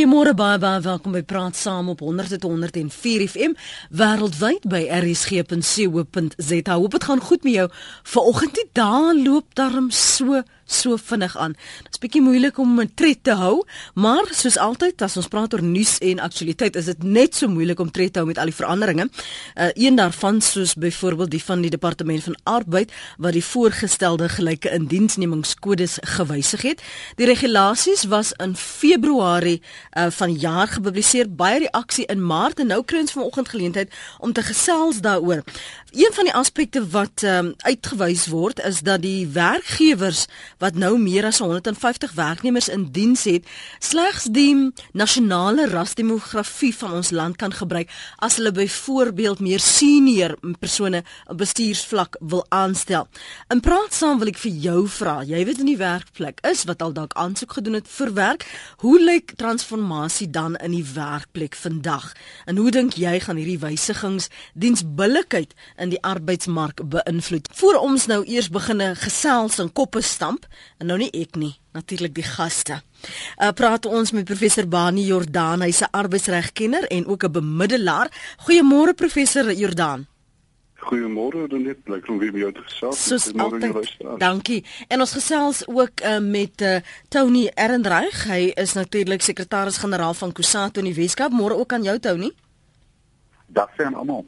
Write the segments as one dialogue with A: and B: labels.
A: Goeiemôre baie baie welkom by Praat Saam op 100.104 FM wêreldwyd by rsg.co.za. Hoop dit gaan goed met jou. Vanoggend die dae loop darm so so vinnig aan. Dit's bietjie moeilik om 'n tred te hou, maar soos altyd as ons praat oor nuus en aktualiteit, is dit net so moeilik om tred te hou met al die veranderinge. Uh, een daarvan soos byvoorbeeld die van die departement van arbeid wat die voorgestelde gelyke indiensnemingskodes gewysig het. Die regulasies was in Februarie uh, van jaar gepubliseer, baie reaksie in Maart en nou kry ons vanoggend geleentheid om te gesels daaroor. Een van die aspekte wat um, uitgewys word is dat die werkgewers wat nou meer as 150 werknemers in diens het, slegs die nasionale rasdemografie van ons land kan gebruik as hulle byvoorbeeld meer senior persone op bestuursvlak wil aanstel. In praat saam wil ek vir jou vra, jy weet in die werkplek is wat al dalk aansoek gedoen het vir werk, hoe lyk transformasie dan in die werkplek vandag? En hoe dink jy gaan hierdie wysigings diensbillikheid in die arbeidsmark beïnvloed? Voor ons nou eers beginne gesels en koppe stamp, en nou nie ek nie, natuurlik die gaste. Uh, praat ons met professor Bani Jordan, hy's 'n arbeidsregkenner en ook 'n bemiddelaar. Goeiemôre professor Jordan.
B: Goeiemôre, dan net bly kom weer by jou te gesels.
A: Goeiemôre. Dankie. En ons gesels ook uh, met uh, Tony Erendreich. Hy is natuurlik sekretaris-generaal van Kusatu in die Weskaap. Môre ook aan jou Tony.
B: Dag aan almal.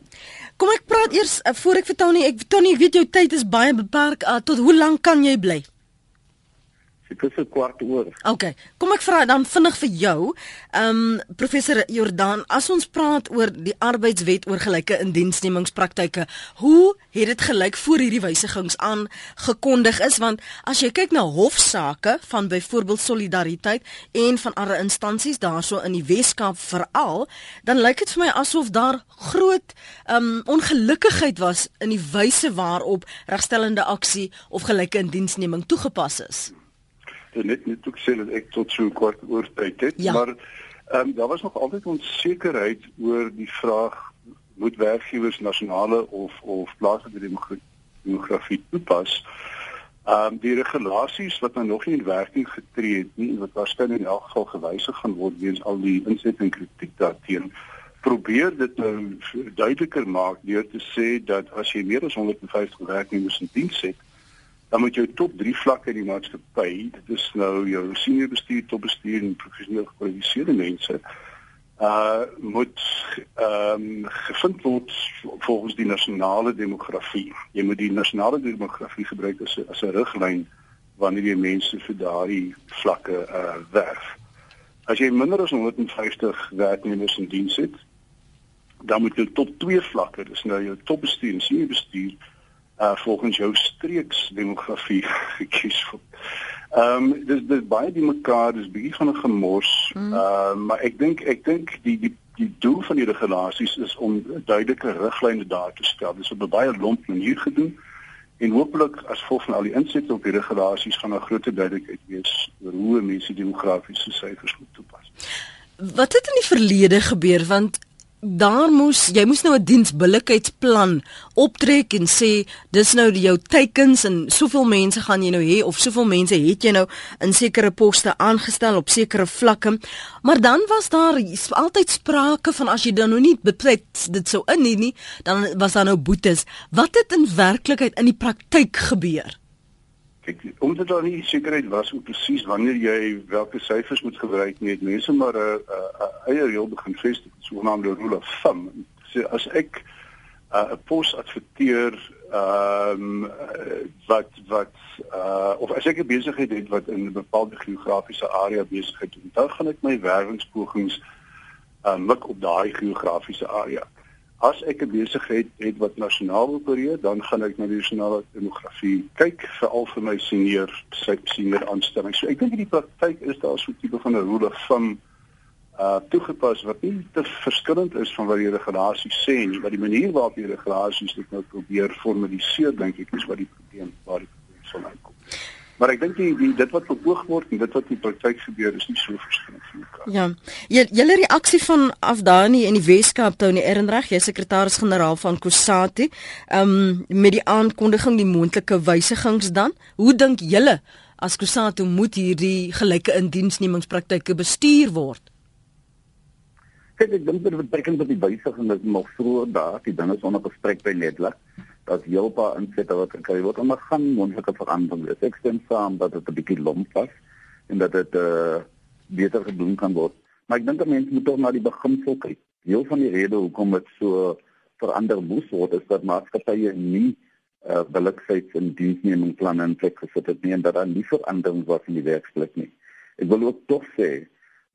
A: Kom ek praat eers uh, voor ek vir Tony, ek Tony, ek weet jou tyd is baie beperk. Uh, tot hoe lank kan jy bly?
B: Dit is 'n kwart oor.
A: OK. Kom ek vra dan vinnig vir jou, ehm um, professor Jordan, as ons praat oor die arbeidswet oor gelyke indiensnemingspraktyke, hoe het dit gelyk voor hierdie wysigings aangekondig is want as jy kyk na hofsaake van byvoorbeeld solidariteit en van ander instansies daarso in die Weskaap veral, dan lyk dit vir my asof daar groot ehm um, ongelukkigheid was in die wyse waarop regstellende aksie of gelyke indiensneming toegepas is
B: net net ook sê dat ek tot so kort oor tyd het, ja. maar ehm um, daar was nog altyd onsekerheid oor die vraag moet werkgewers nasionale of of plaaslike demografie toepas. Ehm um, die regulasies wat nou nog nie in werking getree het nie, wat waarskynlik in elk geval gewysig gaan word weens al die inset en kritiek daarteen probeer dit nou duideliker maak deur te sê dat as jy meer as 150 werknemers in diens het, dan moet jou top 3 vlakke in die maatskappy, dit is nou jou senior bestuur, top bestuur en professioneel gekwalifiseerde mense, uh moet ehm um, gevind word volgens die nasionale demografie. Jy moet die nasionale demografie gebruik as as 'n riglyn wanneer jy mense vir daardie vlakke uh werf. As jy minder as 150 werknemers in diens het, dan moet jy top 2 vlakke, dis nou jou top bestuur en senior bestuur uh volgens jou streeks demografie gekies word. Ehm um, dis dis baie die mekaar, dis bietjie van 'n gemors. Ehm mm. uh, maar ek dink ek dink die die die doel van die regulasies is om duidelike riglyne daar te stel. Dis op 'n baie lomp manier gedoen en hopelik as gevolg van al die insette op die regulasies gaan 'n groter duidelikheid wees oor hoe mense demografiese syfers moet toepas.
A: Wat het in die verlede gebeur want daar moes jy moes nou 'n diensbillikheidsplan optrek en sê dis nou jou teikens en soveel mense gaan jy nou hê of soveel mense het jy nou in sekere poste aangestel op sekere vlakke. Maar dan was daar altyd sprake van as jy dan nou nie bepleit dit sou in nie, nie dan was daar nou boetes. Wat het in werklikheid in die praktyk gebeur
B: Kyk, omdat daar nie sekerheid was oor presies wanneer jy watter syfers moet gebruik nie, het mense maar 'n eie reël begin vestig, sogenaamde rule of thumb. So as ek 'n uh, pos adverteer ehm um, wat wat uh, of as ek 'n besigheid het wat in 'n bepaalde geografiese area besigheid doen, dan gaan ek my werwingspogings uh, mik op daai geografiese area. As ek 'n besigheid het wat nasionaal opereer, dan gaan ek na die nasionale demografie kyk vir al vir my senior senior aanstellings. So ek dink in die praktyk is daar so 'n tipe van 'n rule van uh toegepas wat nie te verskillend is van wat die regulasies sê nie, maar die manier waarop die regulasies dit nou probeer formaliseer dink ek is wat die probleem waar die probleem sal uitkom. Maar ek dink die, die dit wat beoog word en dit wat in praktyk gebeur is nie so verskillend van mekaar.
A: Ja. Julle reaksie van Afdani in die Weskaap toe in Erendreg, jy sekretaris-generaal van Kusati, ehm um, met die aankondiging die moontlike wysigings dan, hoe dink julle as Kusati moet hierdie gelyke indiensnemingspraktyke bestuur word?
C: Kyk, ek dink dit beteken dat die wysiging is nog vroeër daar, die dinge is onder gesprek by Netla. Dat heel paar insette wat kan word om gaan moontlike veranderinge. Ek stem saam dat dit 'n bietjie lomp was en dat dit uh, beter gedoen kan word. Maar ek dink dat mense moet tog na die beginsel kyk. Deel van die rede hoekom dit so verander moes word is dat maatskappye nie uh, eh, beleggings en diensnemingplanne in plek gesit het nie en dat daar nie verandering was in die werksplek nie. Ek wil ook tog sê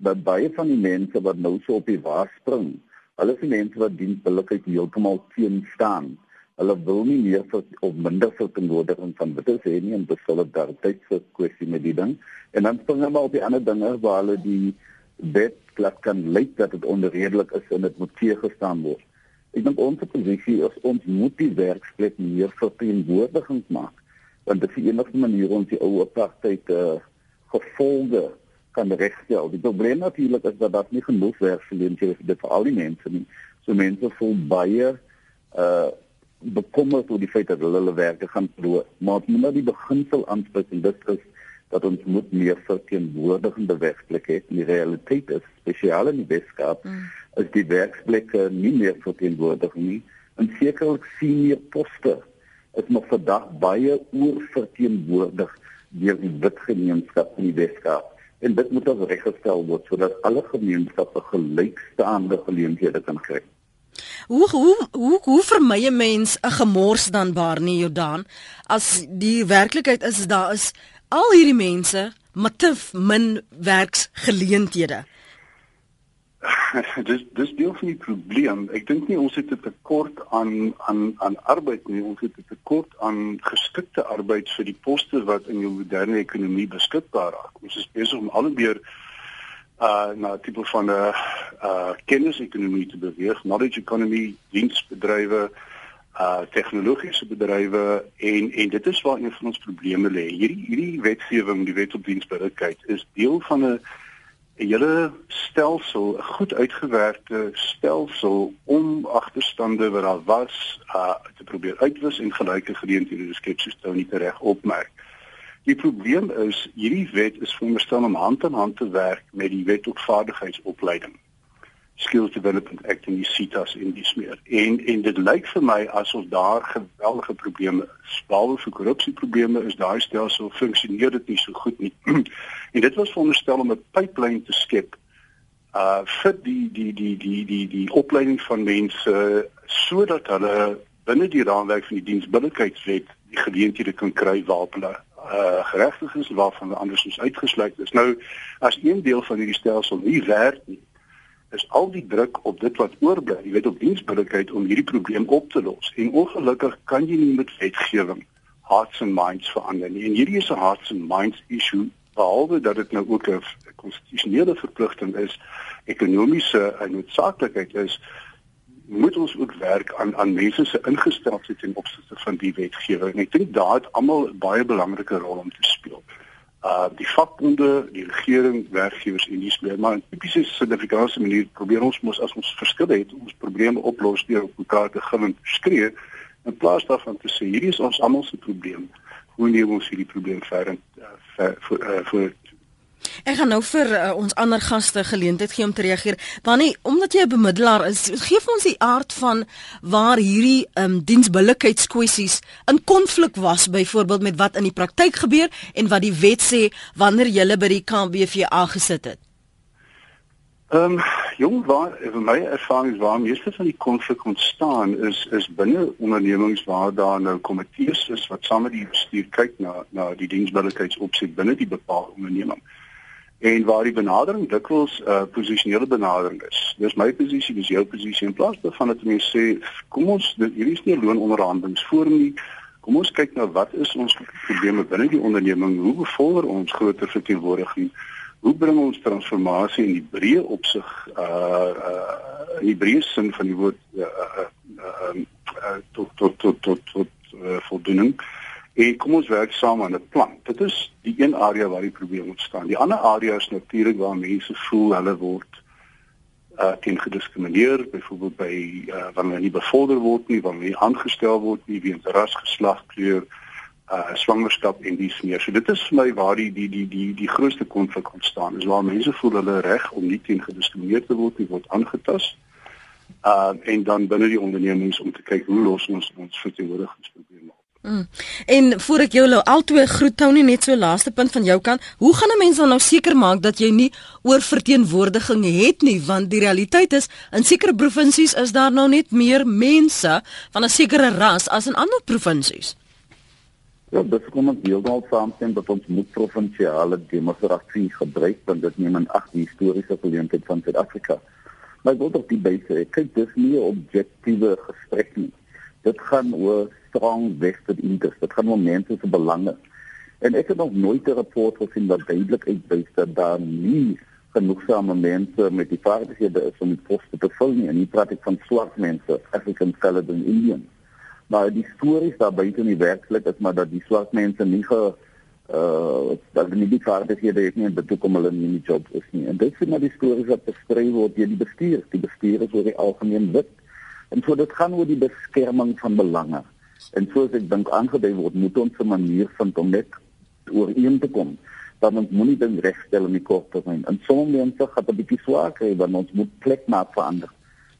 C: dat baie van die mense wat nou so op die waar spring, hulle is die mense wat diensbillikheid heeltemal teen staan. Hulle wil nie meer vir of minder verteenwoordiging van wat is nie en besluit dat daar tyd vir kwessie met die ding. En dan spring hulle op die ander dinge waar hulle die wet plat kan lyk dat dit onredelik is en dit moet teëgestaan word. Ek dink ons posisie is ons moet die werksplek meer verteenwoordiging maak want dit is die enigste manier om die ou apartheid uh, gevolge kan regstel. Die probleem natuurlik is dat daar nie genoeg werksgeleenthede is vir al die mense nie. So mense voel baie uh bekommerd oor die feit dat hulle hulle werk gaan verloor. Maar moet nou die beginsel aanspreek en dit is dat ons moet meer verteenwoordigende werkplekke hê. Die realiteit is spesiaal in die Weskaap mm. is die werkplekke nie meer verteenwoordig nie. En sekerlik senior poste is nog vandag baie oorverteenwoordig deur die wit gemeenskap in die Weskaap en dit moet as reggestel word sodat alle gemeenskappe gelykstaande geleenthede kan kry.
A: Hoe hoe hoe hoe vermy 'n mens 'n gemors dan baar nie Jordan as die werklikheid is daar is al hierdie mense met te min werksgeleenthede.
B: dis dis deel van die probleem. Ek dink nie ons het 'n tekort aan aan aan arbeid nie. Ons het 'n tekort aan geskikte arbeid vir die poste wat in die moderne ekonomie beskikbaar raak. Ons is besig om al hoe meer uh na tipe van 'n uh kennisekonomie te beweeg, knowledge economy, diensbedrywe, uh tegnologiese bedrywe en en dit is waar een van ons probleme lê. Hierdie hierdie wetgewing, die wet op diensbereidheid is deel van 'n 'n hele stelsel, 'n goed uitgewerkte stelsel om agterstande wat daar was, uh te probeer uitwis en gelyke geleenthede te skep soos Tony reg opmerk. Die probleem is hierdie wet is veronderstel om hand aan hand te werk met die wet op vaardigheidsopleiding. Skills Development Act en die CITAS in die smeer. En en dit lyk vir my asof daar geweldige probleme is. Behalwe vir korrupsieprobleme is daai stelsel funksioneer dit nie so goed nie. en dit was veronderstel om 'n pipeline te skep uh vir die die die die die die opleiding van mense sodat hulle binne die raamwerk van die diensbillikheidswet die geleenthede kan kry waar hulle uh geregtig is waarvan anders is uitgesluit is. Nou as een deel van hierdie stelsel nie werk nie, is al die druk op dit wat oorbly, jy weet op diensbillikheid om hierdie probleem op te los. En ongelukkig kan jy nie met wetgewing hearts and minds verander nie. En hierdie is 'n hearts and minds issue behalwe dat dit nou ook 'n konstitusionele verpligting is, ekonomiese noodsaaklikheid is moet ons ook werk aan aan mense se ingesteldheid ten opsigte van die wetgewing. En ek dink daar het almal baie belangrike rol om te speel uh die vakbonde, die regering, werkgewers en dis meer maar in tipiese Suid-Afrikaanse manier probeer ons mos as ons verskille het, ons probleme oplos deur op mekaar te gaan skree in plaas daarvan te sê hierdie is ons almal se probleem. Hoe neem ons hierdie probleem verder uh, vir vir
A: Ek gaan nou vir uh, ons ander gaste geleentheid gee om te reageer. Wanneer omdat jy 'n bemiddelaar is, gee vir ons die aard van waar hierdie um, diensbillikheidskwessies in konflik was byvoorbeeld met wat in die praktyk gebeur en wat die wet sê wanneer jy by die KWV aangesit het.
B: Ehm um, jong waar vir my ervaring is waar meeste van die konflik ontstaan is is binne ondernemings waar daar nou komitees is wat saam met die bestuur kyk na na die diensbillikheidsopset binne die bepaalde onderneming en waar die benadering dikwels 'n uh, posisionele benadering is. Dis my posisie, dis jou posisie in plaas daarvan dat mense sê kom ons hierdie is nie 'n loononderhandelingsforum nie. Kom ons kyk na wat is ons probleme binne die onderneming? Hoe bevorder ons groter verteenwoordiging? Hoe bring ons transformasie in die breë opsig uh uh in die breë sin van die woord uh uh, uh, uh tot tot tot tot tot uh, voldoening? En kom ons werk saam aan 'n plan. Dit is die een area waar die probleem ontstaan. Die ander area is natuurlik waar mense voel hulle word uh teen gediskrimineer, byvoorbeeld by uh wanneer hulle nie bevorder word nie, wanneer hulle aangestel word nie weens ras, geslag, kleur, uh swangerskap en dis meer. So dit is vir my waar die die die die die grootste konflik ontstaan. Is waar mense voel hulle reg om nie teen gediskrimineer te word nie, word aangetast. Uh en dan binne die ondernemings om te kyk hoe los ons ons verteenwoordigingsprobleme.
A: Mm. En voor ek jou altoe groet Tony net so laaste punt van jou kant. Hoe gaan 'n mens dan nou seker maak dat jy nie oorverteenwoordiging het nie want die realiteit is in sekere provinsies is daar nou net meer mense van 'n sekere ras as in ander provinsies.
C: Ja, dis kom ons heeltemal saamstem dat ons moet provinsiale demokrasie gebruik want dit neem in ag die historiese geleentheid van Suid-Afrika. Maar ek wil tog die baie kyk dis nie 'n objektiewe gesprek nie. Dit gaan oor strong vested interest. Dit gaan oor mense se belange. En ek het nog nooit 'n rapport gesien wat duidelik uitwys dat daar nie genoegsame mense met die vaardighede is om die poste te vul nie. En hier praat ek van swart mense, African colored and Indian. Maar die stories daar buite in die werklikheid is maar dat die swart mense nie ge uh dat nie die vaardighede het nie en dit kom hulle nie in die job is nie. En dit is maar die stories wat beskryf word deur die bestuur. Die bestuur is oor die algemeen wit. En so dit gaan oor die beskerming van belange. En soos ek dink aangedui word, moet ons 'n manier vind om net ooreen te kom dat ons moenie ding regstel in die kort termyn. En sommige mense gaan 'n bietjie swaar kry want ons moet plek maak vir ander.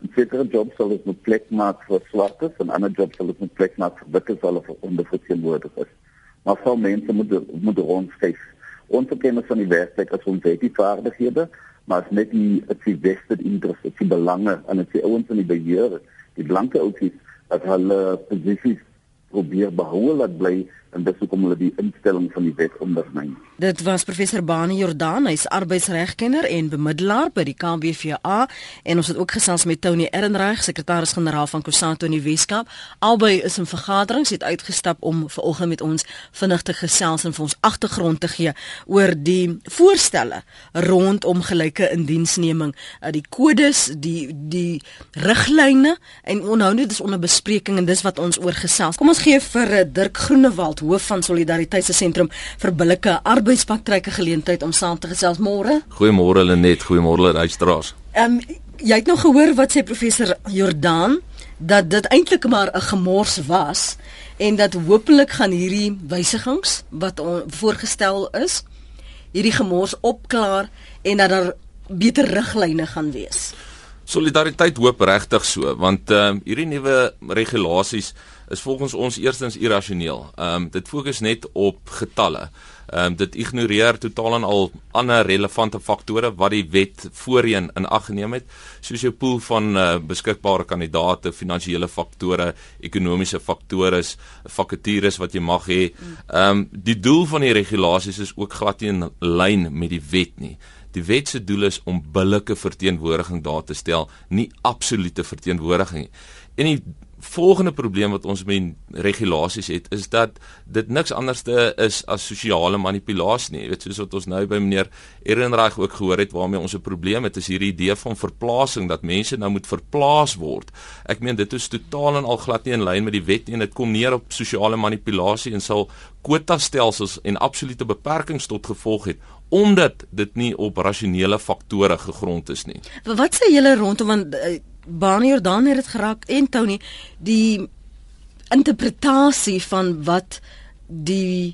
C: En sekere jobs sal ons moet plek maak vir swartes en ander jobs sal ons moet plek maak vir witte sal of onderverteenwoordigers. Maar sou mense moet moet rondskyf. Ons kennis van die werkplek as ons die vaardighede, maar as net die vested interest, die belange en as die ouens in die beheer, die blanke ouens dat hulle posisies probeer behou laat bly en dis hoekom hulle die instelling van die wet ondermyn.
A: Dit was professor Bani Jordan, hy's arbeidsregkenner en bemiddelaar by die KBVA en ons het ook gesels met Tony Ehrenreich, sekretaris-generaal van Kusanto in die Weskaap. Albei is in vergaderings het uitgestap om vanoggend met ons vinnig te gesels en vir ons agtergrond te gee oor die voorstelle rondom gelyke indiensneming, uh, die kodes, die die riglyne en onhou net dis onder bespreking en dis wat ons oor gesels. Kom ons gee vir uh, Dirk Groenewald, hoof van Solidariteit se sentrum vir billike arbeid arbeidspraktyke geleentheid om saam te gesels môre.
D: Goeiemôre Lenet, goeiemôre luisteraars.
A: Ehm um, jy het nog gehoor wat sê professor Jordan dat dit eintlik maar 'n gemors was en dat hopelik gaan hierdie wysigings wat voorgestel is hierdie gemors opklaar en dat daar beter riglyne gaan wees.
D: Solidariteit hoop regtig so want ehm uh, hierdie nuwe regulasies is volgens ons eerstens irrasioneel. Ehm um, dit fokus net op getalle. Ehm um, dit ignoreer totaal en al ander relevante faktore wat die wet voorheen in ag geneem het, soos jou pool van uh, beskikbare kandidaate, finansiële faktore, ekonomiese faktore, vakatures wat jy mag hê. Ehm um, die doel van die regulasies is ook glad nie in lyn met die wet nie. Die wet se doel is om billike verteenwoordiging daar te stel, nie absolute verteenwoordiging nie. En die volgende probleem wat ons met regulasies het is dat dit niks anderste is as sosiale manipulasie nie. Jy weet soos wat ons nou by meneer Ehrenreich ook gehoor het waarmee ons 'n probleem het is hierdie idee van verplasing dat mense nou moet verplaas word. Ek meen dit is totaal en al glad nie in lyn met die wet nie en dit kom neer op sosiale manipulasie en sal kwota stelsels en absolute beperkings tot gevolg het omdat dit nie op rasionele faktore gegrond is nie.
A: Wat sê julle rondom want uh, Bani Jordan het dit geraak en Tony die interpretasie van wat die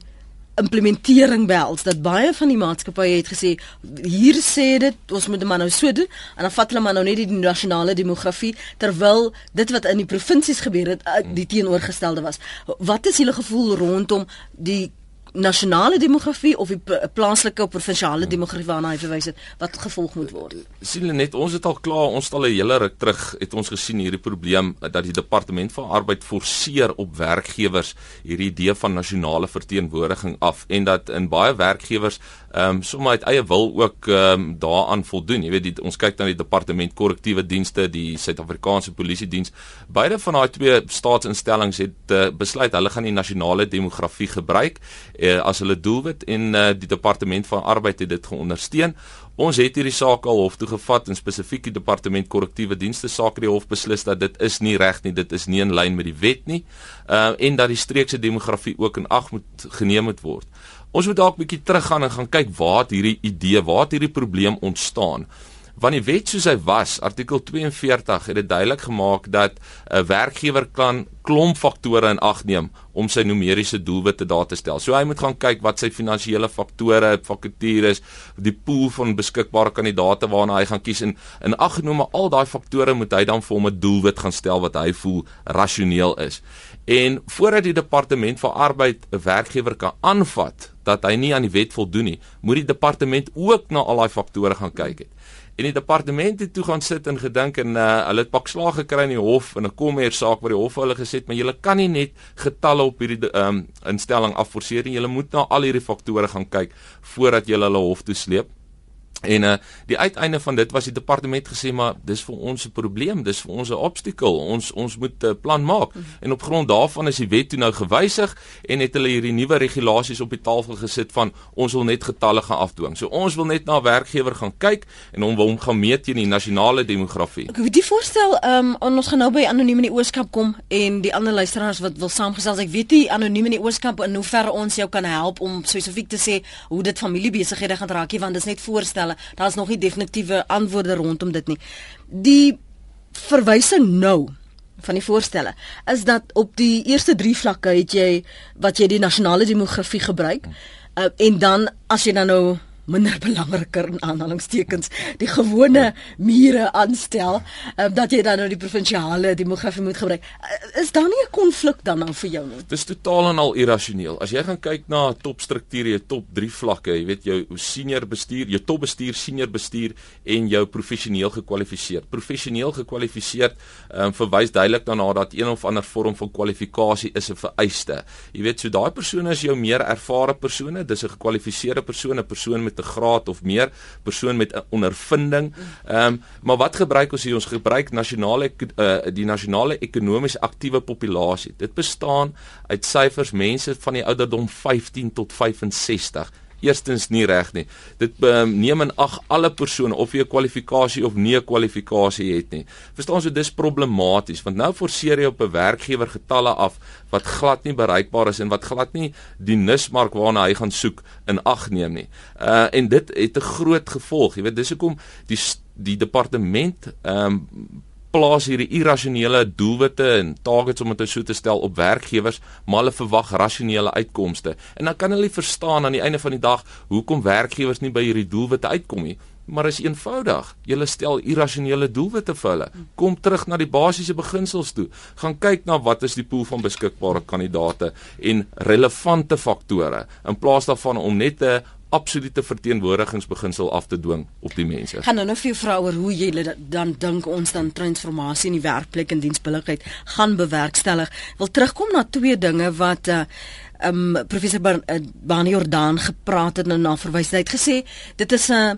A: implementering behels dat baie van die maatskappye het gesê hier sê dit ons moet dit maar nou so doen en dan vat hulle maar nou net die nasionale demografie terwyl dit wat in die provinsies gebeur het eh, die teenoorgestelde was wat is julle gevoel rondom die nasionale demografie of die plaaslike of provinsiale demografie waarna hy verwys het wat gevolg moet word.
D: Sien net, ons het al klaar, ons het al 'n hele ruk terug het ons gesien hierdie probleem dat die departement van arbeid forceer op werkgewers hierdie idee van nasionale verteenwoordiging af en dat in baie werkgewers ehm um, sommer uit eie wil ook ehm um, daaraan voldoen. Jy weet die, ons kyk na die departement korrektiewe dienste, die Suid-Afrikaanse polisie diens. Beide van daai twee staatsinstellings het uh, besluit hulle gaan die nasionale demografie gebruik uh, as hulle doelwit en uh, die departement van arbeid het dit geondersteun. Ons het hierdie saak al hof toe gevat en spesifiek die departement korrektiewe dienste saak die hof beslis dat dit is nie reg nie, dit is nie in lyn met die wet nie. Uh en dat die streekse demografie ook in ag moet geneem moet word. Ons moet dalk 'n bietjie teruggaan en gaan kyk waar het hierdie idee, waar het hierdie probleem ontstaan. Want die wet soos hy was, artikel 42 het dit duidelik gemaak dat 'n werkgewer kan klomp faktore in ag neem om sy numeriese doelwitte daar te stel. So hy moet gaan kyk wat sy finansiële faktore, vakatures, die pool van beskikbare kandidaate waarna hy gaan kies en in ag genome al daai faktore moet hy dan vir hom 'n doelwit gaan stel wat hy voel rasioneel is. En voordat die departement van arbeid 'n werkgewer kan aanvat dat hy nie aan die wet voldoen nie, moet die departement ook na al daai faktore gaan kyk het. En die departement het toe gaan sit en gedink en uh, hulle het pak slag gekry in die hof in 'n kommer saak waar die hof hulle gesê het maar julle kan nie net getalle op hierdie um, instelling afforceer nie, julle moet na al hierdie faktore gaan kyk voordat julle hulle hof toe sleep. En uh die uiteinde van dit was die departement gesê maar dis vir ons 'n probleem, dis vir ons 'n obstacle. Ons ons moet 'n uh, plan maak. Mm. En op grond daarvan is die wet toe nou gewysig en het hulle hierdie nuwe regulasies op die tafel gesit van ons wil net getalle gaan afdwing. So ons wil net na werkgewer gaan kyk en hom wil hom gaan meet teen die nasionale demografie.
A: Ek weet die voorstel ehm um, ons gaan nou by anoniem in die ooskap kom en die ander luisteraars wat wil saamgesels. Ek weet nie anoniem in die ooskap in hoe ver ons jou kan help om spesifiek te sê hoe dit familiebesighede gaan raak, want dit is net voorstelle voorstelle. Daar's nog nie definitiewe antwoorde rondom dit nie. Die verwysing nou van die voorstelle is dat op die eerste 3 vlakke het jy wat jy die nasionale demografie gebruik uh, en dan as jy dan nou minder belangriker in aanhalingstekens die gewone mure aanstel um, dat jy dan nou die provinsiale demografie moet gebruik. Uh, is daar nie 'n konflik dan nou vir jou nie?
D: Dis totaal en al irrasioneel. As jy gaan kyk na topstrukture, jy top 3 vlakke, jy weet jou senior bestuur, jou topbestuur, senior bestuur en jou professioneel gekwalifiseerd. Professioneel gekwalifiseerd um, verwys duidelik daarna dat een of ander vorm van kwalifikasie is 'n vereiste. Jy weet so daai persone is jou meer ervare persone, dis 'n gekwalifiseerde persoon, 'n persoon met met 'n graad of meer, persoon met 'n ondervinding. Ehm um, maar wat gebruik ons hier? Ons gebruik nasionale uh, die nasionale ekonomies aktiewe populasie. Dit bestaan uit syfers mense van die ouderdom 15 tot 65 eerstens nie reg nie. Dit um, neem in ag alle persone of jy 'n kwalifikasie of nie 'n kwalifikasie het nie. Verstaan jy so dis problematies want nou forceer jy op 'n werkgewer getalle af wat glad nie bereikbaar is en wat glad nie die nismark waarna hy gaan soek in ag neem nie. Uh en dit het 'n groot gevolg. Jy weet dis hoekom die die departement ehm um, plaas hierdie irrasionele doelwitte en targets om dit so te stel op werkgewers, maar hulle verwag rasionele uitkomste. En dan kan hulle verstaan aan die einde van die dag hoekom werkgewers nie by hierdie doelwitte uitkom nie. Maar is eenvoudig. Jy stel irrasionele doelwitte vir hulle. Kom terug na die basiese beginsels toe. Gaan kyk na wat is die pool van beskikbare kandidate en relevante faktore in plaas daarvan om net 'n absolute verteenwoordigingsbeginsel af te dwing op die mense.
A: Gaan nou nog vir vrou oor hoe jy dan dink ons dan transformasie in die werkplek en diensbilligheid gaan bewerkstellig. Wil terugkom na twee dinge wat uh um professor Bani Jordan gepraat het en na verwys het gesê dit is 'n uh,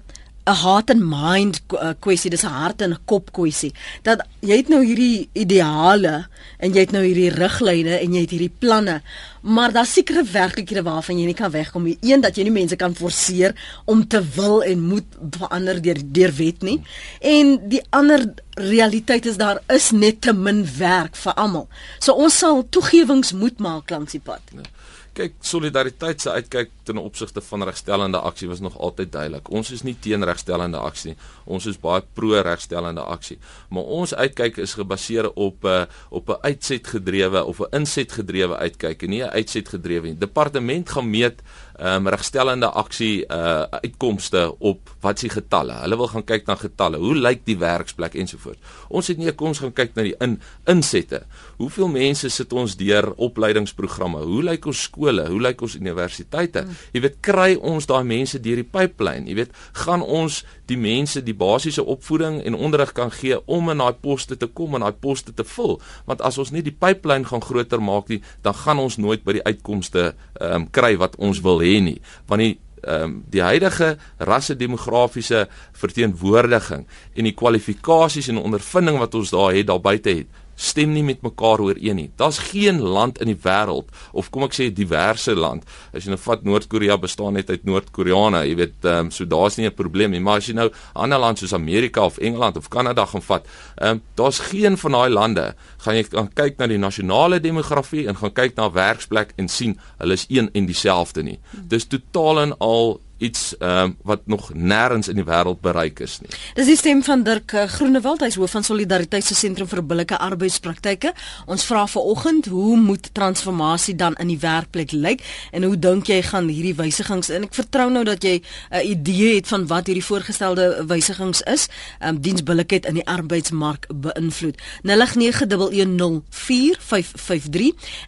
A: 'n heart and mind eh, kwessie, dis 'n hart en kop kwessie. Dat jy het nou hierdie ideale en jy het nou hierdie riglyne en jy het hierdie planne, maar daar's sekere werklikhede waarvan jy nie kan wegkom nie. Een dat jy nie mense kan forceer om te wil en moet verander deur deur wet nie. En die ander realiteit is daar is net te min werk vir almal. So ons sal toegewings moet maak langs die pad. Ja
D: kyk solidariteit se uitkyk ten opsigte van regstellende aksie was nog altyd duidelik. Ons is nie teen regstellende aksie nie. Ons is baie pro regstellende aksie. Maar ons uitkyk is gebaseer op 'n uh, eh, op 'n uitsetgedrewe of 'n insetgedrewe uitkyk en nie 'n uitsetgedrewe nie. Departement gaan meet um, regstellende aksie uh uitkomste op wat se getalle. Hulle wil gaan kyk na getalle. Hoe lyk die werksplek ensovoorts. Ons het nie kom ons gaan kyk na die in insette. Hoeveel mense sit ons deur opleidingsprogramme? Hoe lyk ons skole? Hoe lyk ons universiteite? Hmm. Jy weet, kry ons daai mense deur die pipeline? Jy weet, gaan ons die mense die basiese opvoeding en onderrig kan gee om in daai poste te kom en daai poste te vul? Want as ons nie die pipeline gaan groter maak nie, dan gaan ons nooit by die uitkomste ehm um, kry wat ons wil hê nie want die ehm um, die huidige rasse demografiese verteenwoordiging en die kwalifikasies en ondervinding wat ons daar het daar buite het stem nie met mekaar ooreen nie. Daar's geen land in die wêreld of kom ek sê diverse land. As jy nou vat Noord-Korea bestaan net uit Noord-Koreane, jy weet, ehm um, so daar's nie 'n probleem nie. Maar as jy nou 'n ander land soos Amerika of Engeland of Kanada gaan vat, ehm um, daar's geen van daai lande gaan jy kan kyk na die nasionale demografie en gaan kyk na werksplek en sien hulle is een en dieselfde nie. Dis totaal en al iets ehm uh, wat nog nêrens in die wêreld bereik is nie.
A: Dis die stem van Dirk uh, Groenewald, hy's hoof van Solidariteit se sentrum vir billike arbeidspraktyke. Ons vra vanoggend, hoe moet transformasie dan in die werkplek lyk en hoe dink jy gaan hierdie wysigings en ek vertrou nou dat jy 'n uh, idee het van wat hierdie voorgestelde wysigings is, ehm um, diensbillikheid in die arbeidsmark beïnvloed. 0891104553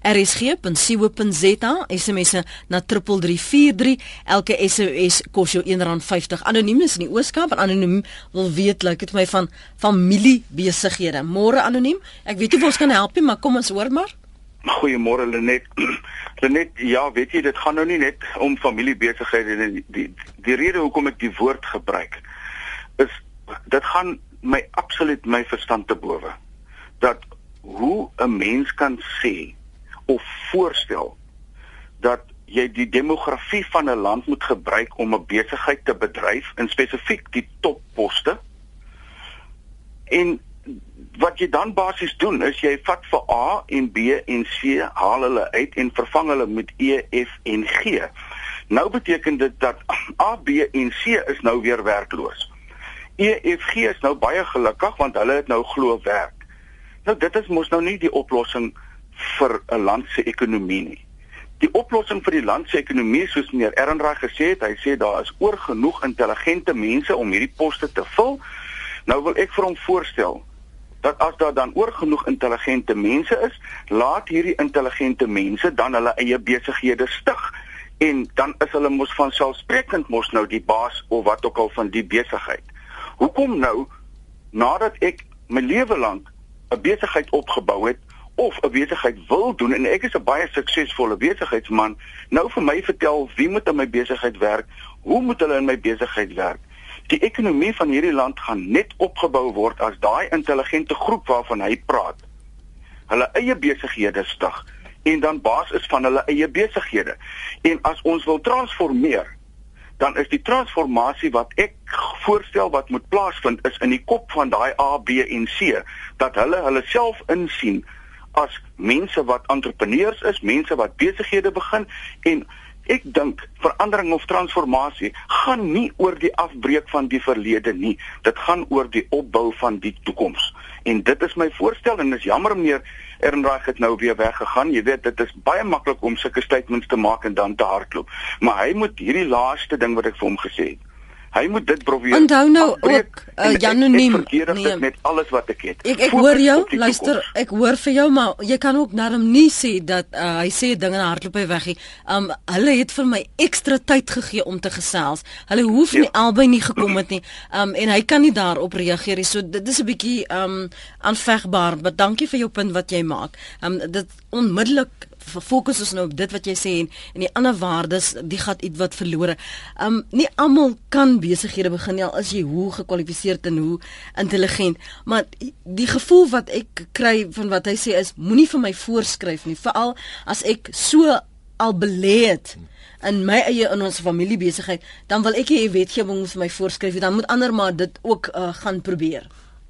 A: rsg.co.za SMSe na 3343 elke SMS kos jou R1.50 anoniem is in die Ooskaap en anoniem wil weet like dit my van familie besighede môre anoniem ek weet nie of ons kan help nie maar kom ons hoor maar
E: Goeiemôre Lenet. Lenet, ja, weet jy, dit gaan nou nie net om familiebesighede nie. Die, die die rede hoekom ek die woord gebruik is dit gaan my absoluut my verstand te bowe. Dat hoe 'n mens kan sê of voorstel dat jy die demografie van 'n land moet gebruik om 'n besigheid te bedryf in spesifiek die topposte. En wat jy dan basies doen is jy vat vir A en B en C, haal hulle uit en vervang hulle met E, F en G. Nou beteken dit dat A, B en C is nou weer werkloos. E, F, G is nou baie gelukkig want hulle het nou glo werk. Nou dit is mos nou nie die oplossing vir 'n land se ekonomie nie die oplossing vir die land se ekonomie soos meneer Ehrenreich gesê het, hy sê daar is oor genoeg intelligente mense om hierdie poste te vul. Nou wil ek vir hom voorstel dat as daar dan oor genoeg intelligente mense is, laat hierdie intelligente mense dan hulle eie besighede stig en dan is hulle mos van selfsprekend mos nou die baas of wat ook al van die besigheid. Hoekom nou nadat ek my lewe lank 'n besigheid opgebou het of 'n besigheid wil doen en ek is 'n baie suksesvolle besigheidsman, nou vir my vertel wie moet in my besigheid werk? Hoe moet hulle in my besigheid werk? Die ekonomie van hierdie land gaan net opgebou word as daai intelligente groep waarvan hy praat. Hulle eie besighede stig en dan baas is van hulle eie besighede. En as ons wil transformeer, dan is die transformasie wat ek voorstel wat moet plaasvind is in die kop van daai A, B en C dat hulle hulle self insien as mense wat entrepreneurs is, mense wat besighede begin en ek dink verandering of transformasie gaan nie oor die afbreek van die verlede nie. Dit gaan oor die opbou van die toekoms. En dit is my voorstel en is jammer meneer Ernraag het nou weer weggegaan. Jy weet dit is baie maklik om sulke statements te maak en dan te hardloop. Maar hy moet hierdie laaste ding wat ek vir hom gesê het Hy moet dit probeer.
A: Onthou nou ook uh, Janoniem
E: nee, met alles wat ek het.
A: Ek ek hoor jou, luister, ek hoor vir jou, maar jy kan ook nader nie sê dat uh, hy sê dinge hardloop hy weg. Um hulle het vir my ekstra tyd gegee om te gesels. Hulle hoef nie ja. albei nie gekom het nie. Um en hy kan nie daarop reageer nie. So dit is 'n bietjie um aanvegbaar, maar dankie vir jou punt wat jy maak. Um dit onmiddellik fokus ons nou op dit wat jy sê en en die ander waardes die gaan iets wat verlore. Um nie almal kan besighede begin al is jy hoe gekwalifiseerd en hoe intelligent, maar die gevoel wat ek kry van wat hy sê is moenie vir my voorskryf nie, veral as ek so al belê het in my eie in ons familie besigheid, dan wil ek hê wetgewing vir my voorskryf, dan moet ander maar dit ook uh, gaan probeer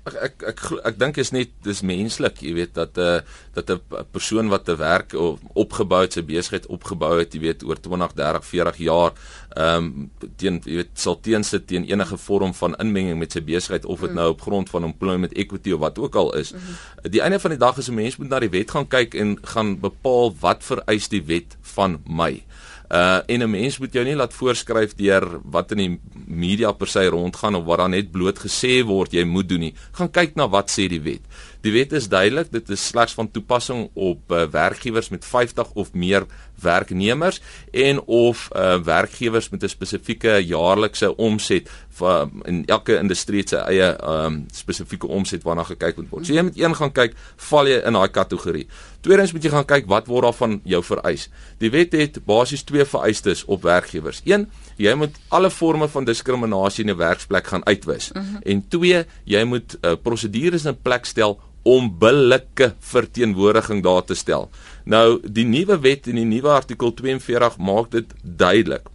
D: ek ek ek, ek dink is net dis menslik, jy weet dat 'n uh, dat 'n persoon wat 'n werk opgebou het, sy besigheid opgebou het, jy weet oor 20, 30, 40 jaar, ehm um, teen jy weet sal teensit teen enige vorm van inmenging met sy besigheid of dit mm. nou op grond van employment equity of wat ook al is. Mm -hmm. Die einde van die dag is 'n mens moet na die wet gaan kyk en gaan bepaal wat vereis die wet van my. Uh en 'n mens moet jou nie laat voorskryf deur wat in die media per se rondgaan of wat dan net bloot gesê word jy moet doen nie. Gaan kyk na wat sê die wet. Die wet is duidelik, dit is slegs van toepassing op uh, werkgewers met 50 of meer werknemers en of uh, werkgewers met 'n spesifieke jaarlikse omset van in elke industrie se eie um, spesifieke omset waarna gekyk moet word. So jy moet een gaan kyk, val jy in daai kategorie. Tweedens moet jy gaan kyk wat word daar van jou vereis. Die wet het basies twee vereistes op werkgewers. Een, jy moet alle forme van diskriminasie in 'n werksplek gaan uitwis. Uh mhm. -huh. En twee, jy moet uh, prosedures in plek stel om billike verteenwoordiging daar te stel. Nou die nuwe wet in die nuwe artikel 42 maak dit duidelik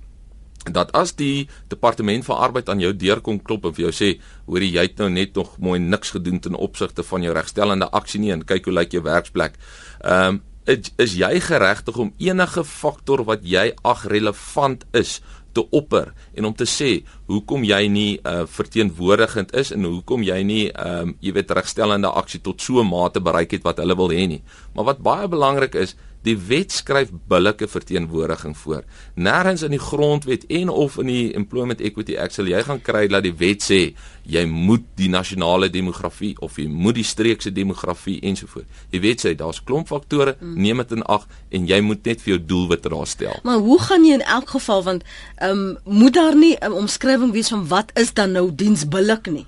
D: dat as die departement van arbeid aan jou deur kom klop en vir jou sê hoor jy het nou net nog mooi niks gedoen ten opsigte van jou regstellende aksie nie en kyk hoe lyk jou werksplek. Ehm um, is, is jy geregtig om enige faktor wat jy ag relevant is te opper en om te sê hoekom jy nie uh, verteenwoordigend is en hoekom jy nie um, jy weet regstellende aksie tot so 'n mate bereik het wat hulle wil hê nie. Maar wat baie belangrik is, Die wet skryf billike verteenwoordiging voor. Nêrens in die grondwet en of in die Employment Equity Act sal jy gaan kry dat die wet sê jy moet die nasionale demografie of jy moet die streekse demografie ensovoorts. Die wet sê daar's klomp faktore, mm. neem dit in ag en jy moet net vir jou doelwitte daar stel.
A: Maar hoe gaan jy in elk geval want ehm um, moet daar nie 'n omskrywing wees van wat is dan nou diensbillik nie?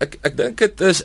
D: Ek ek dink dit is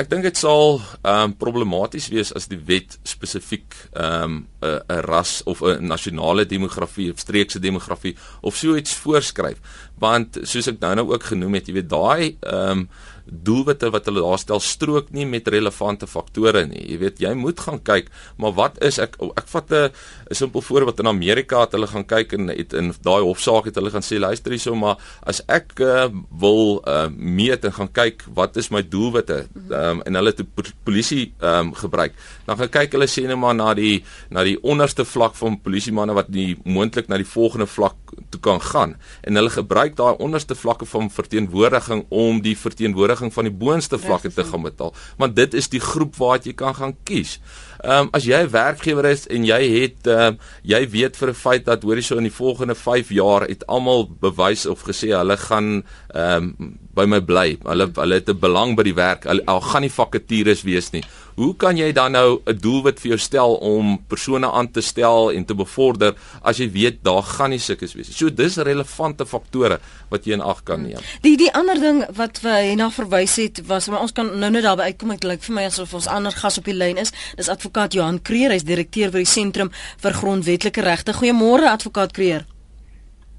D: ek dink dit sal ehm um, problematies wees as die wet spesifiek ehm um, 'n 'n ras of 'n nasionale demografie of streekse demografie of so iets voorskryf. Want soos ek nou nou ook genoem het jy weet daai ehm um, doelwitte wat hulle daar stel strook nie met relevante faktore nie. Jy weet, jy moet gaan kyk, maar wat is ek ek vat 'n simpel voorbeeld in Amerika het hulle gaan kyk en het in daai hofsaak het hulle gaan sê luister hierso maar as ek uh, wil uh, meet en gaan kyk wat is my doelwitte um, en hulle het polisie um, gebruik, dan gaan kyk hulle sê net maar na die na die onderste vlak van polisie manne wat nie moontlik na die volgende vlak toe kan gaan. En hulle gebruik daai onderste vlakke van verteenwoordiging om die verteenwoordiging van die boonste vlakke te gaan betaal. Want dit is die groep waar jy kan gaan kies. Ehm um, as jy 'n werkgewer is en jy het ehm um, jy weet vir 'n feit dat hoorie so in die volgende 5 jaar het almal bewys of gesê hulle gaan ehm um, by my bly. Hulle hulle het 'n belang by die werk. Hulle al gaan nie vakatures wees nie. Hoe kan jy dan nou 'n doelwit vir jou stel om persone aan te stel en te bevorder as jy weet daar gaan nie sulke wees nie. So dis relevante faktore wat jy in ag kan neem.
A: Die die ander ding wat hy na verwys het was maar ons kan nou net daarby uitkom ek lyk vir my asof ons ander gas op die lyn is. Dis advokaat Johan Kreer, hy's direkteur by die Sentrum vir Grondwetlike Regte. Goeiemôre advokaat Kreer.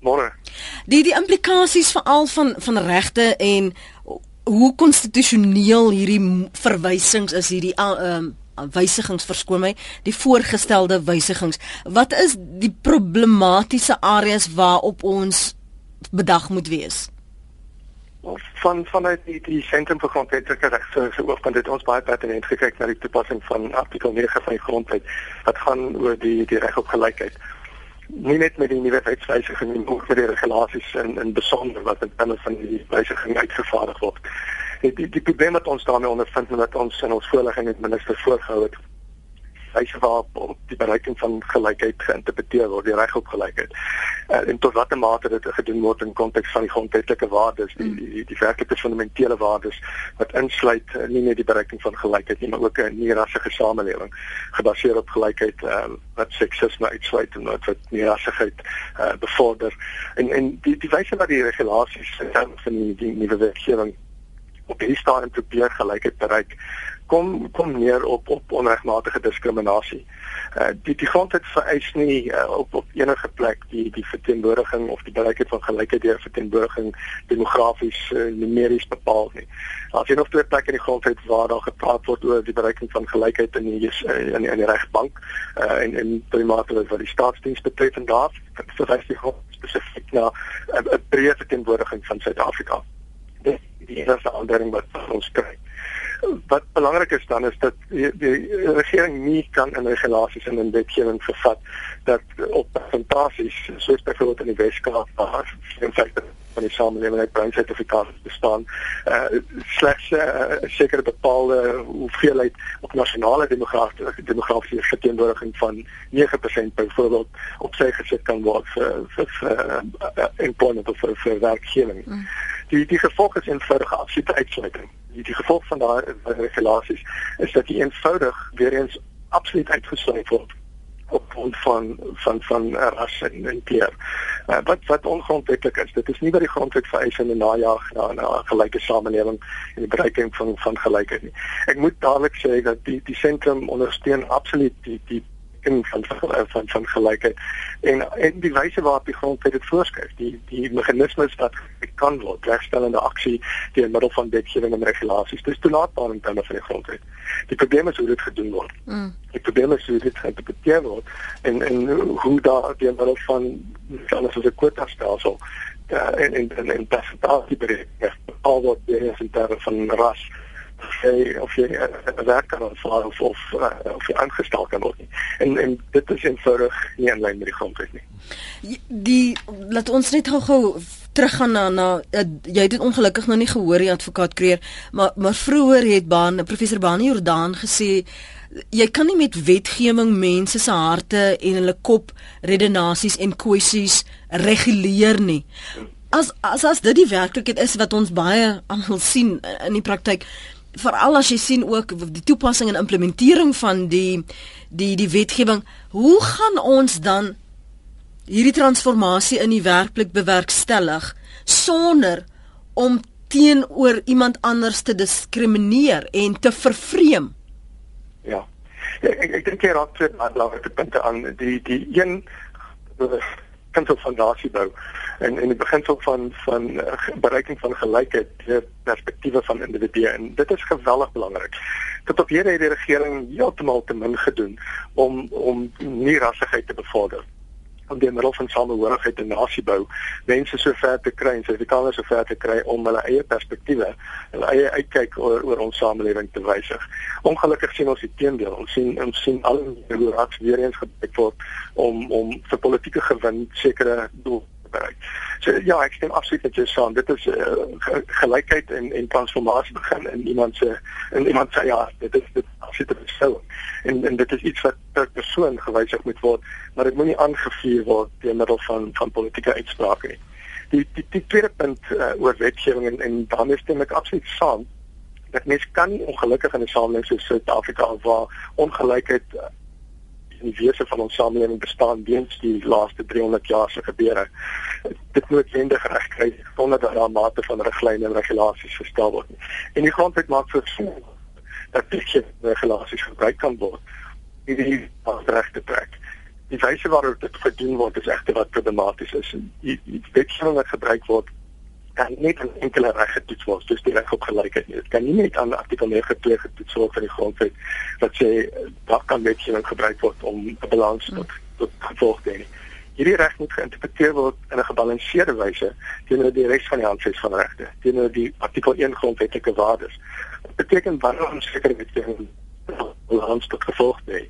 F: Môre.
A: Die die implikasies veral van van regte en hoe konstitusioneel hierdie verwysings is hierdie ehm uh, wysigings verskoon my die voorgestelde wysigings. Wat is die problematiese areas waarop ons bedag moet wees?
F: Van vanuit die die sentrum vir grondwetlike regte se oogpunt het ons baie pertinent gekyk na die toepassing van artikel 9 van die grondwet wat gaan oor die die reg op gelykheid nie net met die nuwe wetswysiging nie, ook met die regulasies in in besonder wat in terme van die wysiging uitgevaardig word. Die die, die probleem wat ons daarmee ondervind en wat ons in ons voorlegging met minister voorgehou het, wyse waarop die bereiking van gelykheid geïnterpreteer word, die reg op gelykheid. Uh, en tot watter mate dit gedoen word in konteks van die grondwetlike waardes, die die, die, die werklike fundamentele waardes wat insluit uh, nie net die bereiking van gelykheid nie, maar ook 'n nie-rassige samelewing gebaseer op gelykheid uh, wat seksisme uitsluit en wat wat nie-rassigheid uh, bevorder. En en die die wyse wat die regulasies van die, die nuwe wetgewing op hierdie stadium probeer gelykheid bereik kom kom neer op op onregmatige diskriminasie. Uh die die grondwet vereis nie uh, op op enige plek die die verteenwoordiging of die bereikheid van gelykheid deur verteenwoordiging demografies uh, numeries bepaal nie. Jy nog twee plekke in die grondwet waar daar gepraat word oor die bereiking van gelykheid in die uh, in die, in die regbank uh en en primate wat die staatsdiens betref en daar verwys die grondwet spesifiek na 'n uh, breë verteenwoordiging van Suid-Afrika. Dis die enigste aandering wat ons kry. Wat belangrik is dan is dat die, die regering nie kan in regulasies en in wetgewing vervat dat op persentasies soos byvoorbeeld in die Weskaap waar in feite van die samelewing uit bruin sertifikate bestaan uh, slegs 'n uh, sekere bepaalde hoeveelheid op nasionale demografiese demografiese verteenwoordiging van 9% byvoorbeeld op sy gesit kan word vir vir, vir uh, employment of vir, vir werkgewing. Mm. Die die gevolg is eenvoudige absolute uitsluiting die, die gevolg van daai regulasies is dat die eenvoudig weer eens absoluut uitgesluit word op grond van van van ras en en kleur. Uh, wat wat ongrondwetlik is, dit is nie by die grondwet vereis in 'n najaag na 'n gelyke samelewing en die bereiking van van gelykheid nie. Ek moet dadelik sê dat die die sentrum ondersteun absoluut die die beperking van van van, van gelykheid. En en die wyse waarop die grondwet dit voorskryf die die meganismes wat kan word regstellende aksie deur middel van wetgewing en regulasies. Dis toelaatbaar in terme van die grondwet. Die probleem is hoe dit gedoen word. Mm. die probleem is hoe dit geïnterpreteer word en en hoe daar deur middel van anders as 'n kwota stelsel uh, en en en en persentasie bereik al wat die in terme van ras jy of jy 'n werk kan aanvaar of of uh, of jy aangestel kan word nie. En en dit is eenvoudig nie in lyn met die grondwet nie.
A: Die laat ons net gou-gou teruggaan na na uh, jy het dit ongelukkig nog nie gehoor die advokaat Kreer maar maar vroeër het baan professor Bani Jordaan gesê jy kan nie met wetgewing mense se harte en hulle kop redenasies en kwessies reguleer nie as as as dit die werklikheid is wat ons baie almal sien in die praktyk veral as jy sien ook die toepassing en implementering van die die die wetgewing hoe gaan ons dan hierdie transformasie in die werklik bewerkstellig sonder om teenoor iemand anders te diskrimineer en te vervreem.
F: Ja. Ek ek, ek dink jy raak twee belangrike punte aan die die een kan so fondasie bou. En en die beginsel van van uh, bereiking van gelykheid deur perspektiewe van individue. En dit is geweldig belangrik. Tot op hierdie het die regering heeltemal te min gedoen om om nie rassigheid te bevorder om deur middel van samehorigheid 'n nasie bou, mense so ver te kry en Suid-Afrikaners so ver te kry om hulle eie perspektiewe, hulle eie uitkyk oor oor ons samelewing te wysig. Ongelukkig sien ons die teendeel. Ons sien ons sien al die raads weer eens gebruik word om om vir politieke gewin sekere doel bereik. So ja, ek stem absoluut met jou saam. Dit is uh, gelykheid en en transformasie begin in iemand se in iemand se ja, dit is dit absoluut besou. En en dit is iets wat per persoon gewysig moet word, maar dit moenie aangevuur word deur middel van van politieke uitsprake nie. Die die die tweede punt uh, oor wetgewing en en daarmee stem ek absoluut saam dat mens kan nie ongelukkig in 'n samelewing soos Suid-Afrika waar ongelykheid uh, in die wese van ons samelewing bestaan weens die laaste 300 jaar se gebeure. Dit noodwendig reg kry sonder dat daar mate van riglyne en regulasies gestel word. En die grondwet maak voorsien dat dit regulasies gebruik kan word in die regte trek. Die wyse waarop dit gedoen word is egter wat problematies is. Die, die wetgewing wat gebruik word kan nie net enkele reg getoets word soos die reg op gelykheid nie. Dit kan nie net aan artikel 9 2 getoets word van die grondwet wat sê dat kan wetgewing gebruik word om 'n balans tot tot gevolg te hê. Hierdie reg moet geïnterpreteer word in 'n gebalanseerde wyse teenoor die res van die handves van regte, teenoor die artikel 1 grondwetlike waardes. Dit beteken wanneer ons sekere wetgewing balans tot gevolg te hê,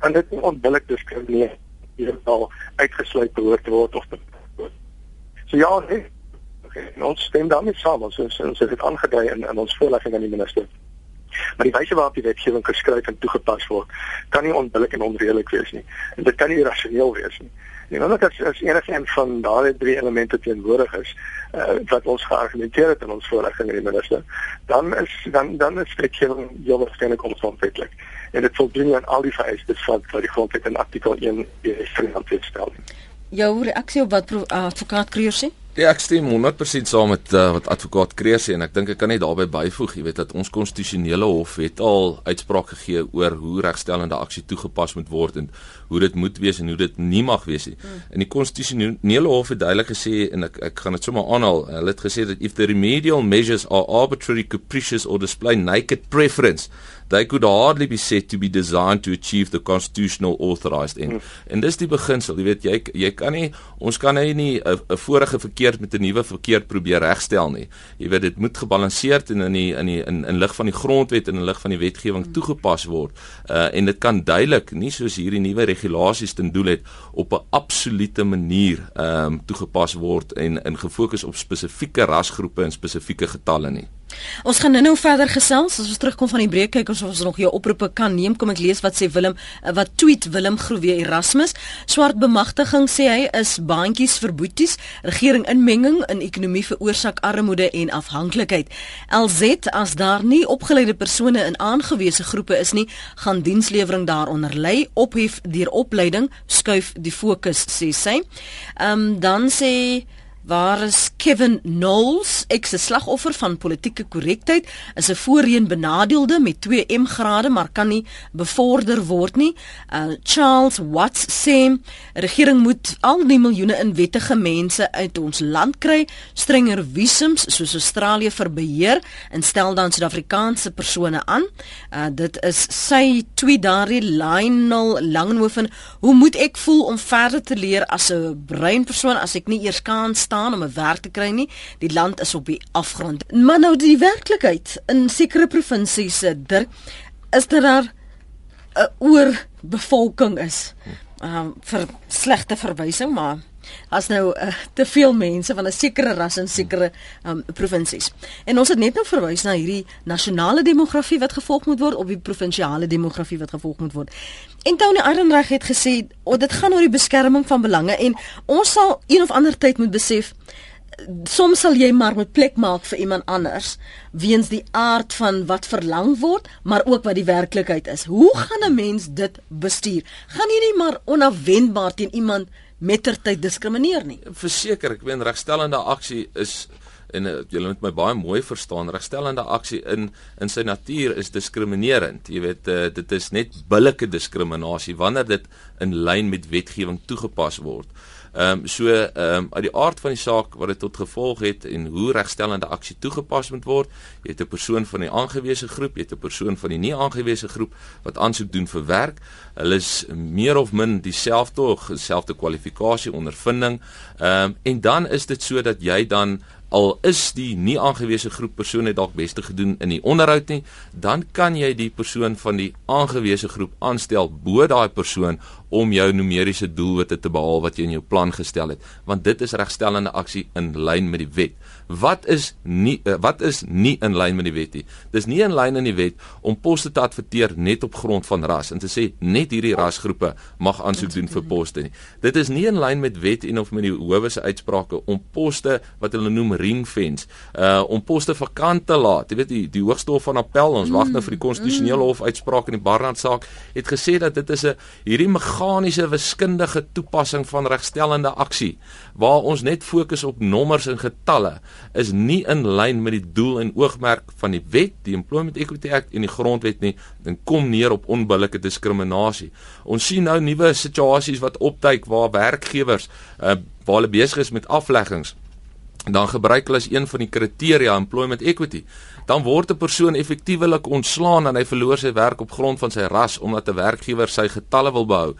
F: kan dit nie onbillik diskrimineer hier al uitgesluit behoort word of te So ja, nee, en ons stem daarmee saam ons ons, ons het dit aangedui in in ons voorlegging aan die minister. Maar die wyse waarop die wetgewing geskryf en toegepas word, kan nie onbillik en onredelik wees nie. En dit kan nie rasioneel wees nie. En dan as as enige een van daardie drie elemente teenwoordig is, uh, wat ons geargumenteer het in ons voorlegging aan die minister, dan is dan dan is wetgewing heel waarskynlik ongrondwetlik. En dit voldoen aan al die vereistes wat die grondwet in artikel 1 die vryheid stel.
A: Jou reaksie op wat advokaat Kreer sê?
D: Ja, ek stem 100% saam met uh, wat advokaat Kreer sê en ek dink ek kan net daarbey byvoeg, jy weet dat ons konstitusionele hof het al uitspraak gegee oor hoe regstellende aksie toegepas moet word en hoe dit moet wees en hoe dit nie mag wees nie. Hmm. En die konstitusionele hof het duidelik gesê en ek ek gaan dit sommer aanhaal. Hulle het gesê dat if the remedial measures are arbitrary, capricious or display naked preference they could hardly be said to be designed to achieve the constitutional authorized end. Hmm. En dis die beginsel, jy weet jy jy kan nie ons kan nie 'n vorige verkeerd met 'n nuwe verkeerd probeer regstel nie. Jy weet dit moet gebalanseerd en in die in die in in lig van die grondwet en in lig van die wetgewing hmm. toegepas word. Uh en dit kan duidelik nie soos hierdie nuwe regulasies ten doel het op 'n absolute manier ehm um, toegepas word en in gefokus op spesifieke rasgroepe en spesifieke getalle nie.
A: Ons gaan nou-nou verder gesels. As ons terugkom van die breek kyk ons of ons nog jou oproepe kan neem. Kom ek lees wat sê Willem eh, wat tweet Willem Groewe Erasmus. Swart bemagtiging sê hy is baantjies vir boeties. Regering inmenging in ekonomie veroorsaak armoede en afhanklikheid. LZ as daar nie opgeleide persone in aangewese groepe is nie gaan dienslewering daaronder lê ophef deur opleiding skuif die fokus sê sy. Ehm um, dan sê Waar is Kevin Knowles, ekse slagoffer van politieke korrektheid, is 'n voorheen benadeelde met 2 M grade, maar kan nie bevorder word nie. Uh, Charles Watts sê regering moet al die miljoene in wettige mense uit ons land kry, strenger visums soos Australië vir beheer en stel dan Suid-Afrikaanse persone aan. Uh, dit is sy tweet daardie Lionel Langenhoven, hoe moet ek voel om verder te leer as 'n bruin persoon as ek nie eers kans staan om 'n werk te kry nie. Die land is op die afgrond. Maar nou die werklikheid in sekere provinsies se druk is dat daar 'n oorbevolking is. Ehm um, vir slegte verwysing, maar as nou uh, te veel mense van 'n sekere ras in sekere um, provinsies. En ons het net nou verwys na hierdie nasionale demografie wat gevolg moet word of die provinsiale demografie wat gevolg moet word. En Tony Arendreg het gesê, "O, oh, dit gaan oor die beskerming van belange en ons sal een of ander tyd moet besef soms sal jy maar met plek maak vir iemand anders weens die aard van wat verlang word, maar ook wat die werklikheid is. Hoe gaan 'n mens dit bestuur? Gaan jy nie maar onafwendbaar teen iemand mettertyd diskrimineer nie.
D: Verseker, ek meen regstellende aksie is en uh, julle moet my baie mooi verstaan, regstellende aksie in in sy natuur is diskriminerend. Jy weet uh, dit is net billike diskriminasie wanneer dit in lyn met wetgewing toegepas word. Ehm um, so ehm um, uit die aard van die saak wat dit tot gevolg het en hoe regstellende aksie toegepas moet word, jy het 'n persoon van die aangewese groep, jy het 'n persoon van die nie aangewese groep wat aansoek doen vir werk. Hulle is meer of min dieselfde of dieselfde kwalifikasie, ondervinding. Ehm um, en dan is dit so dat jy dan al is die nie aangewese groep persone dalk beste gedoen in die onderhoud nie, dan kan jy die persoon van die aangewese groep aanstel bo daai persoon om jou numeriese doelwitte te behaal wat jy in jou plan gestel het, want dit is regstellende aksie in lyn met die wet. Wat is nie uh, wat is nie in lyn met die wet nie? Dis nie in lyn in die wet om poste te adverteer net op grond van ras en te sê net hierdie rasgroepe mag aansoek doen vir poste nie. Dit is nie in lyn met wet en of met die howe se uitsprake om poste wat hulle noem ringfence, uh om poste vakant te laat. Jy weet die die hoogste hof van appel, ons wag nou vir die konstitusionele hof uitspraak in die Barnard saak, het gesê dat dit is 'n hierdie meganiese wiskundige toepassing van regstellende aksie waar ons net fokus op nommers en getalle is nie in lyn met die doel en oogmerk van die wet, die Employment Equity Act en die grondwet nie. Dit kom neer op onbillike diskriminasie. Ons sien nou nuwe situasies wat opduik waar werkgewers uh, waar hulle besig is met afleggings dan gebruik hulle as een van die kriteria employment equity. Dan word 'n persoon effektiewelik ontslaan en hy verloor sy werk op grond van sy ras omdat 'n werkgewer sy getalle wil behou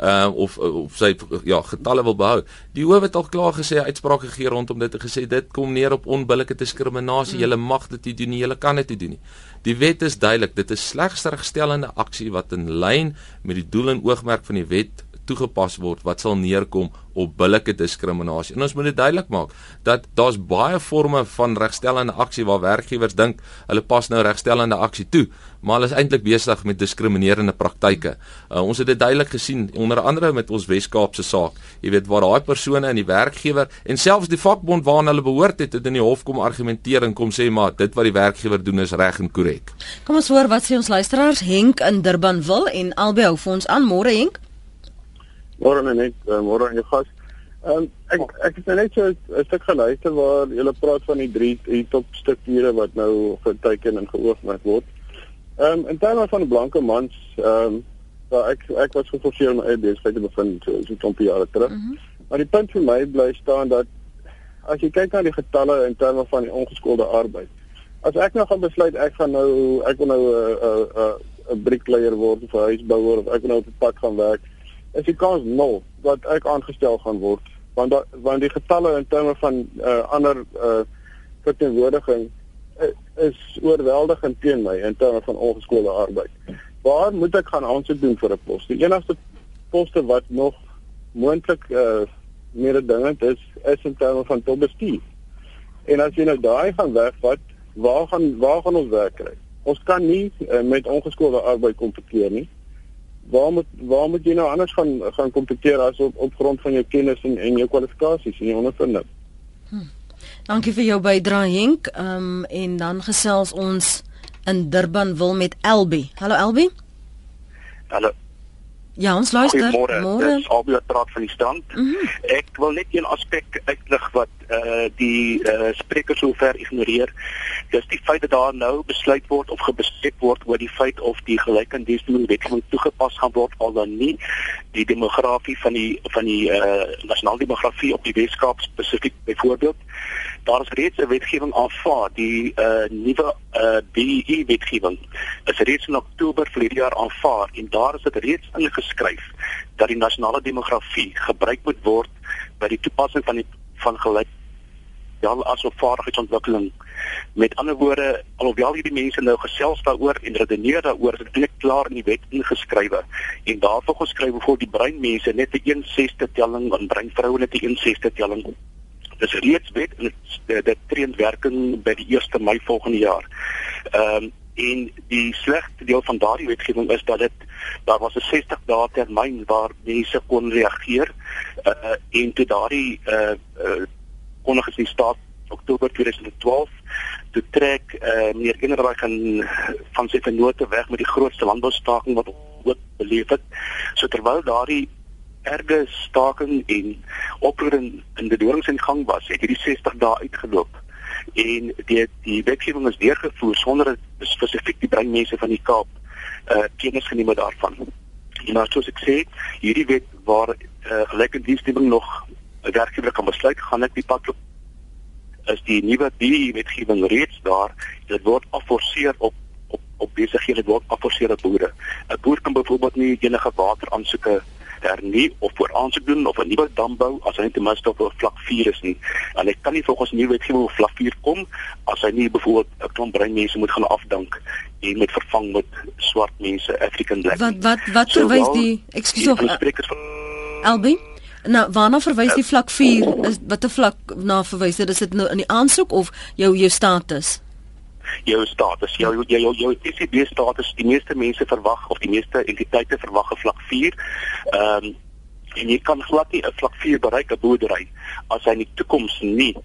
D: uh, of of sy ja getalle wil behou. Die hof het al klaar gesê uitsprake gegee rondom dit en gesê dit kom neer op onbillike diskriminasie mm. jy mag dit nie doen nie. Jy kan dit nie doen nie. Die wet is duidelik. Dit is slegs regstellende aksie wat in lyn met die doel en oogmerk van die wet toegepas word wat sal neerkom op billike diskriminasie. En ons moet dit duidelik maak dat daar's baie forme van regstellende aksie waar werkgewers dink hulle pas nou regstellende aksie toe, maar hulle is eintlik besig met diskriminerende praktyke. Uh, ons het dit duidelik gesien onder andere met ons Wes-Kaapse saak. Jy weet waar daai persone in die werkgewer en selfs die vakbond waarna hulle behoort het, het in die hof kom argumenteer en kom sê maar dit wat die werkgewer doen is reg en korrek.
A: Kom ons hoor wat sê ons luisteraars Henk in Durban wil en albei hou vir ons aan môre Henk.
G: Môre net, uh, môre aan jou gas. Ehm um, ek ek het net so 'n stuk geluister waar julle praat van die drie die top strukture wat nou geteken en geoogmerk word. Ehm um, in terme van blanke mans, ehm um, so ek ek was geforseer om my eie besigheid te begin so so 'n klompie jare terug. Mm -hmm. Maar die punt vir my bly staan dat as jy kyk na die getalle in terme van die ongeskoolde arbeid. As ek nou gaan besluit ek gaan nou ek wil nou 'n 'n 'n brickleier word of 'n huisbouer of ek wil nou op 'n pad gaan werk is die kans nul dat ek aangestel gaan word want da, want die getalle in terme van uh, ander uh, verteenwoordiging uh, is oorweldigend teen my in terme van ongeskoolde arbeid. Waar moet ek gaan aansoek doen vir 'n pos? Die enigste poste wat nog moontlik uh, meer dingend is is in terme van topbestuur. En as jy nou daai gaan wegvat, waar gaan waar gaan ons werk kry? Ons kan nie uh, met ongeskoolde arbeid kompeteer nie waar moet waar moet jy nou anders gaan gaan kompeteer as op op grond van jou kennis en en jou kwalifikasies en jou ondervinding? Hm.
A: Dankie vir jou bydrae Henk. Ehm um, en dan gesels ons in Durban wil met Elbi. Hallo Elbi.
H: Hallo.
A: Ja, ons luister.
H: Môre. Dis Albi wat praat van die stand. Mm -hmm. Ek wil net een aspek uitlig wat uh, die eh uh, sprekers sover ignoreer. Dis die feit dat daar nou besluit word of gebespreek word oor die feit of die gelykindiensdoel wetgewing toegepas gaan word al dan nie die demografie van die van die eh uh, nasionale demografie op die Weskaap spesifiek byvoorbeeld daar is reeds 'n wetgewing aanvaar die uh, nuwe uh, eh, BEE wetgewing is reeds in Oktober verlede jaar aanvaar en daar is dit reeds ingeskryf dat die nasionale demografie gebruik moet word by die toepassing van die van gelyk ja asof vaardigheidsontwikkeling. Met ander woorde alhoewel hierdie mense nou gesels daaroor en redeneer daaroor is dit klaar in die wet ingeskrywe. En daarvoor geskryf voor die breinmense net 'n 1/6 telling en breinvroue net 'n 1/6 telling dis reeds wet en dit tree in werking by die 1 Mei volgende jaar. Ehm um, en die slegte deel van daardie wetgewing is dat dit daar was 'n 60 dae termyn waar mense kon reageer uh, en toe daardie uh, uh, kondig is in staat Oktober 2012 toe trek uh, meneer Enerberg gaan van sy vennote weg met die grootste landboustaking wat ooit beleef het. So terwyl daardie erge staking en oproering in die dorings in gang was, het hierdie 60 dae uitgeloop en die die wetgewing is deurgevoer sonder spesifiek die breinmense van die Kaap uh, kennis geneem daarvan. En nou soos ek sê, hierdie wet waar uh, gelyke dienstneming nog 'n werkgewer kan besluit gaan ek die pad loop is die nuwe biewetgewing reeds daar dit word afforceer op op op besighede word afforceer op boere. 'n boer kan byvoorbeeld nie enige water aansoeke hernie of voor aansoek doen of 'n nuwe dam bou as hy ten minste op vlak 4 is nie. En hy kan nie volgens nuwe wetgewing op vlak 4 kom as hy nie byvoorbeeld 'n klomp breinmense moet gaan afdank en met vervang met swart mense African black
A: wat wat wat verwys die ekskuus Albin Nou, waarna verwys die vlak 4? Is watter vlak na verwys dit? Is dit nou in die aansoek of jou jou status?
H: Jou status, jou jou jou, jou TCB status. Die meeste mense verwag of die meeste entiteite verwag 'n vlak 4. Ehm um, en jy kan glad nie 'n vlak 4 bereik 'n boerdery as hy in die toekoms nie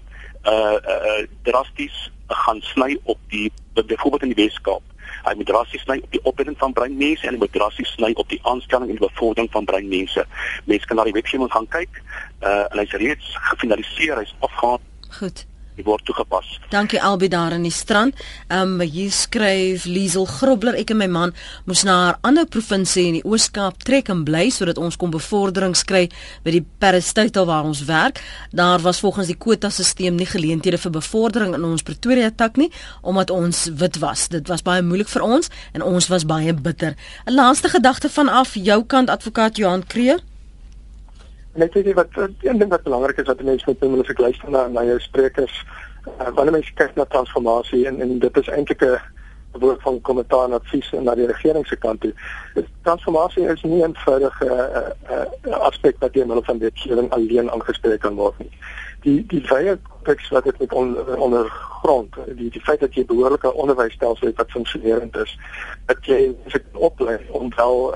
H: uh uh drasties gaan sny op die byvoorbeeld in die Weskaap hy moet drassies sny op die opleiding van breinmense en hy moet drassies sny op die aanstelling en die bevordering van breinmense. Mense kan na die wetgewing gaan kyk. Uh en hy's reeds gefinaliseer, hy's afgehandel.
A: Goed
H: die word toegepas.
A: Dankie Albi daar in die strand. Ehm um, hier skryf Liesel Grobler ek en my man moes na 'n ander provinsie in die Oos-Kaap trek en bly sodat ons kon bevorderings kry by die Parastyle waar ons werk. Daar was volgens die kwotasisteem nie geleenthede vir bevordering in ons Pretoria tak nie omdat ons wit was. Dit was baie moeilik vir ons en ons was baie bitter. 'n Laaste gedagte vanaf jou kant advokaat Johan Kreer.
F: Net weet jy wat een ding wat belangrik is wat mense moet doen as ek luister na na jou sprekers, uh, wanneer mense kyk na transformasie en en dit is eintlik 'n woord van kommentaar en advies na die regering se kant toe. Dit transformasie is nie 'n eenvoudige uh, uh, aspek wat deur middel van wetgewing alleen aangespreek kan word nie. Die die wye konteks wat dit met on, ondergrond, die die feit dat jy behoorlike onderwysstelsel het wat funksionerend is, dat jy se oplei om wel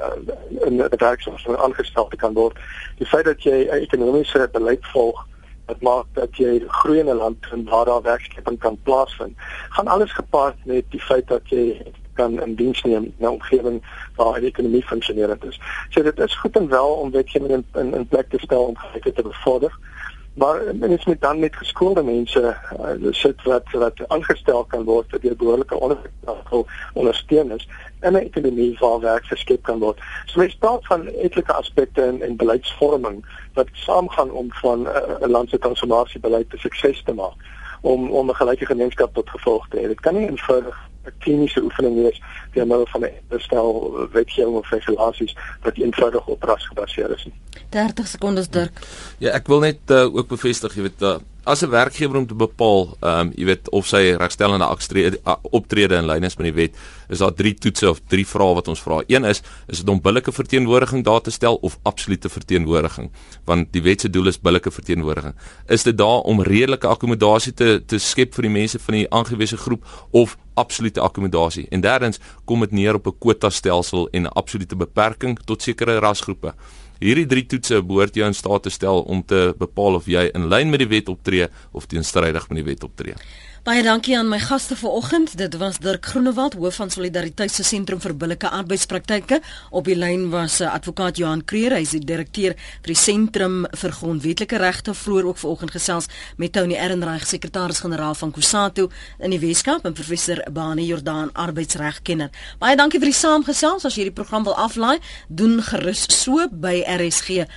F: in 'n werksaam aangestel te kan word. Die feit dat jy 'n ekonomiese beleid volg wat maak dat jy groei in 'n land en waar daar werkskeping kan plaasvind, gaan alles gepaard met die feit dat jy kan in diens neem in 'n omgewing waar die ekonomie funksionerend is. So dit is goed en wel om wetgewing in, in in plek te stel om gelyke te bevorder maar mens moet dan met geskoolde mense uh, sit wat wat aangestel kan word vir die behoorlike onderwys ondersteuners in 'n ekonomie waar werk geskep kan word. So mens praat van etlike aspekte in en beleidsvorming wat saamgaan om van 'n uh, land se transformasiebeleid te sukses te maak om om 'n gelyke gemeenskap tot gevolg te hê. Dit kan nie eenvoudig 'n kliniese oefening is deur middel van 'n bestel wetgewing of regulasies wat eenvoudig op ras gebaseer is.
A: 30 sekondes Dirk.
D: Ja, ek wil net uh, ook bevestig, jy weet, uh, as 'n werkgewer om te bepaal, ehm um, jy weet of sy regstellende akstrede optrede in lyn is met die wet, is daar drie toetse of drie vrae wat ons vra. Een is, is dit om billike verteenwoordiging daar te stel of absolute verteenwoordiging? Want die wet se doel is billike verteenwoordiging. Is dit daar om redelike akkommodasie te te skep vir die mense van die aangewese groep of absolute akkommodasie? En derdens kom dit neer op 'n kwota stelsel en 'n absolute beperking tot sekere rasgroepe. Hierdie drie toetse behoort jou in staat te stel om te bepaal of jy in lyn met die wet optree of teenstrydig met die wet optree.
A: Baie dankie aan my gaste vanoggend. Dit was Dirk Groenewald, hoof van Solidariteit se sentrum vir billike arbeidspraktyke. Op die lyn was uh, advokaat Johan Kreer, hy is die direkteur vir die sentrum vir grondwetlike regte. Vroeër ook vanoggend gesels met Tony Ehrenreich, sekretaris-generaal van Kusatu in die Weskaap en professor Bani Jordan, arbeidsregkenner. Baie dankie vir die saamgesels. As jy die program wil aflaai, doen gerus so by rsg.co.za.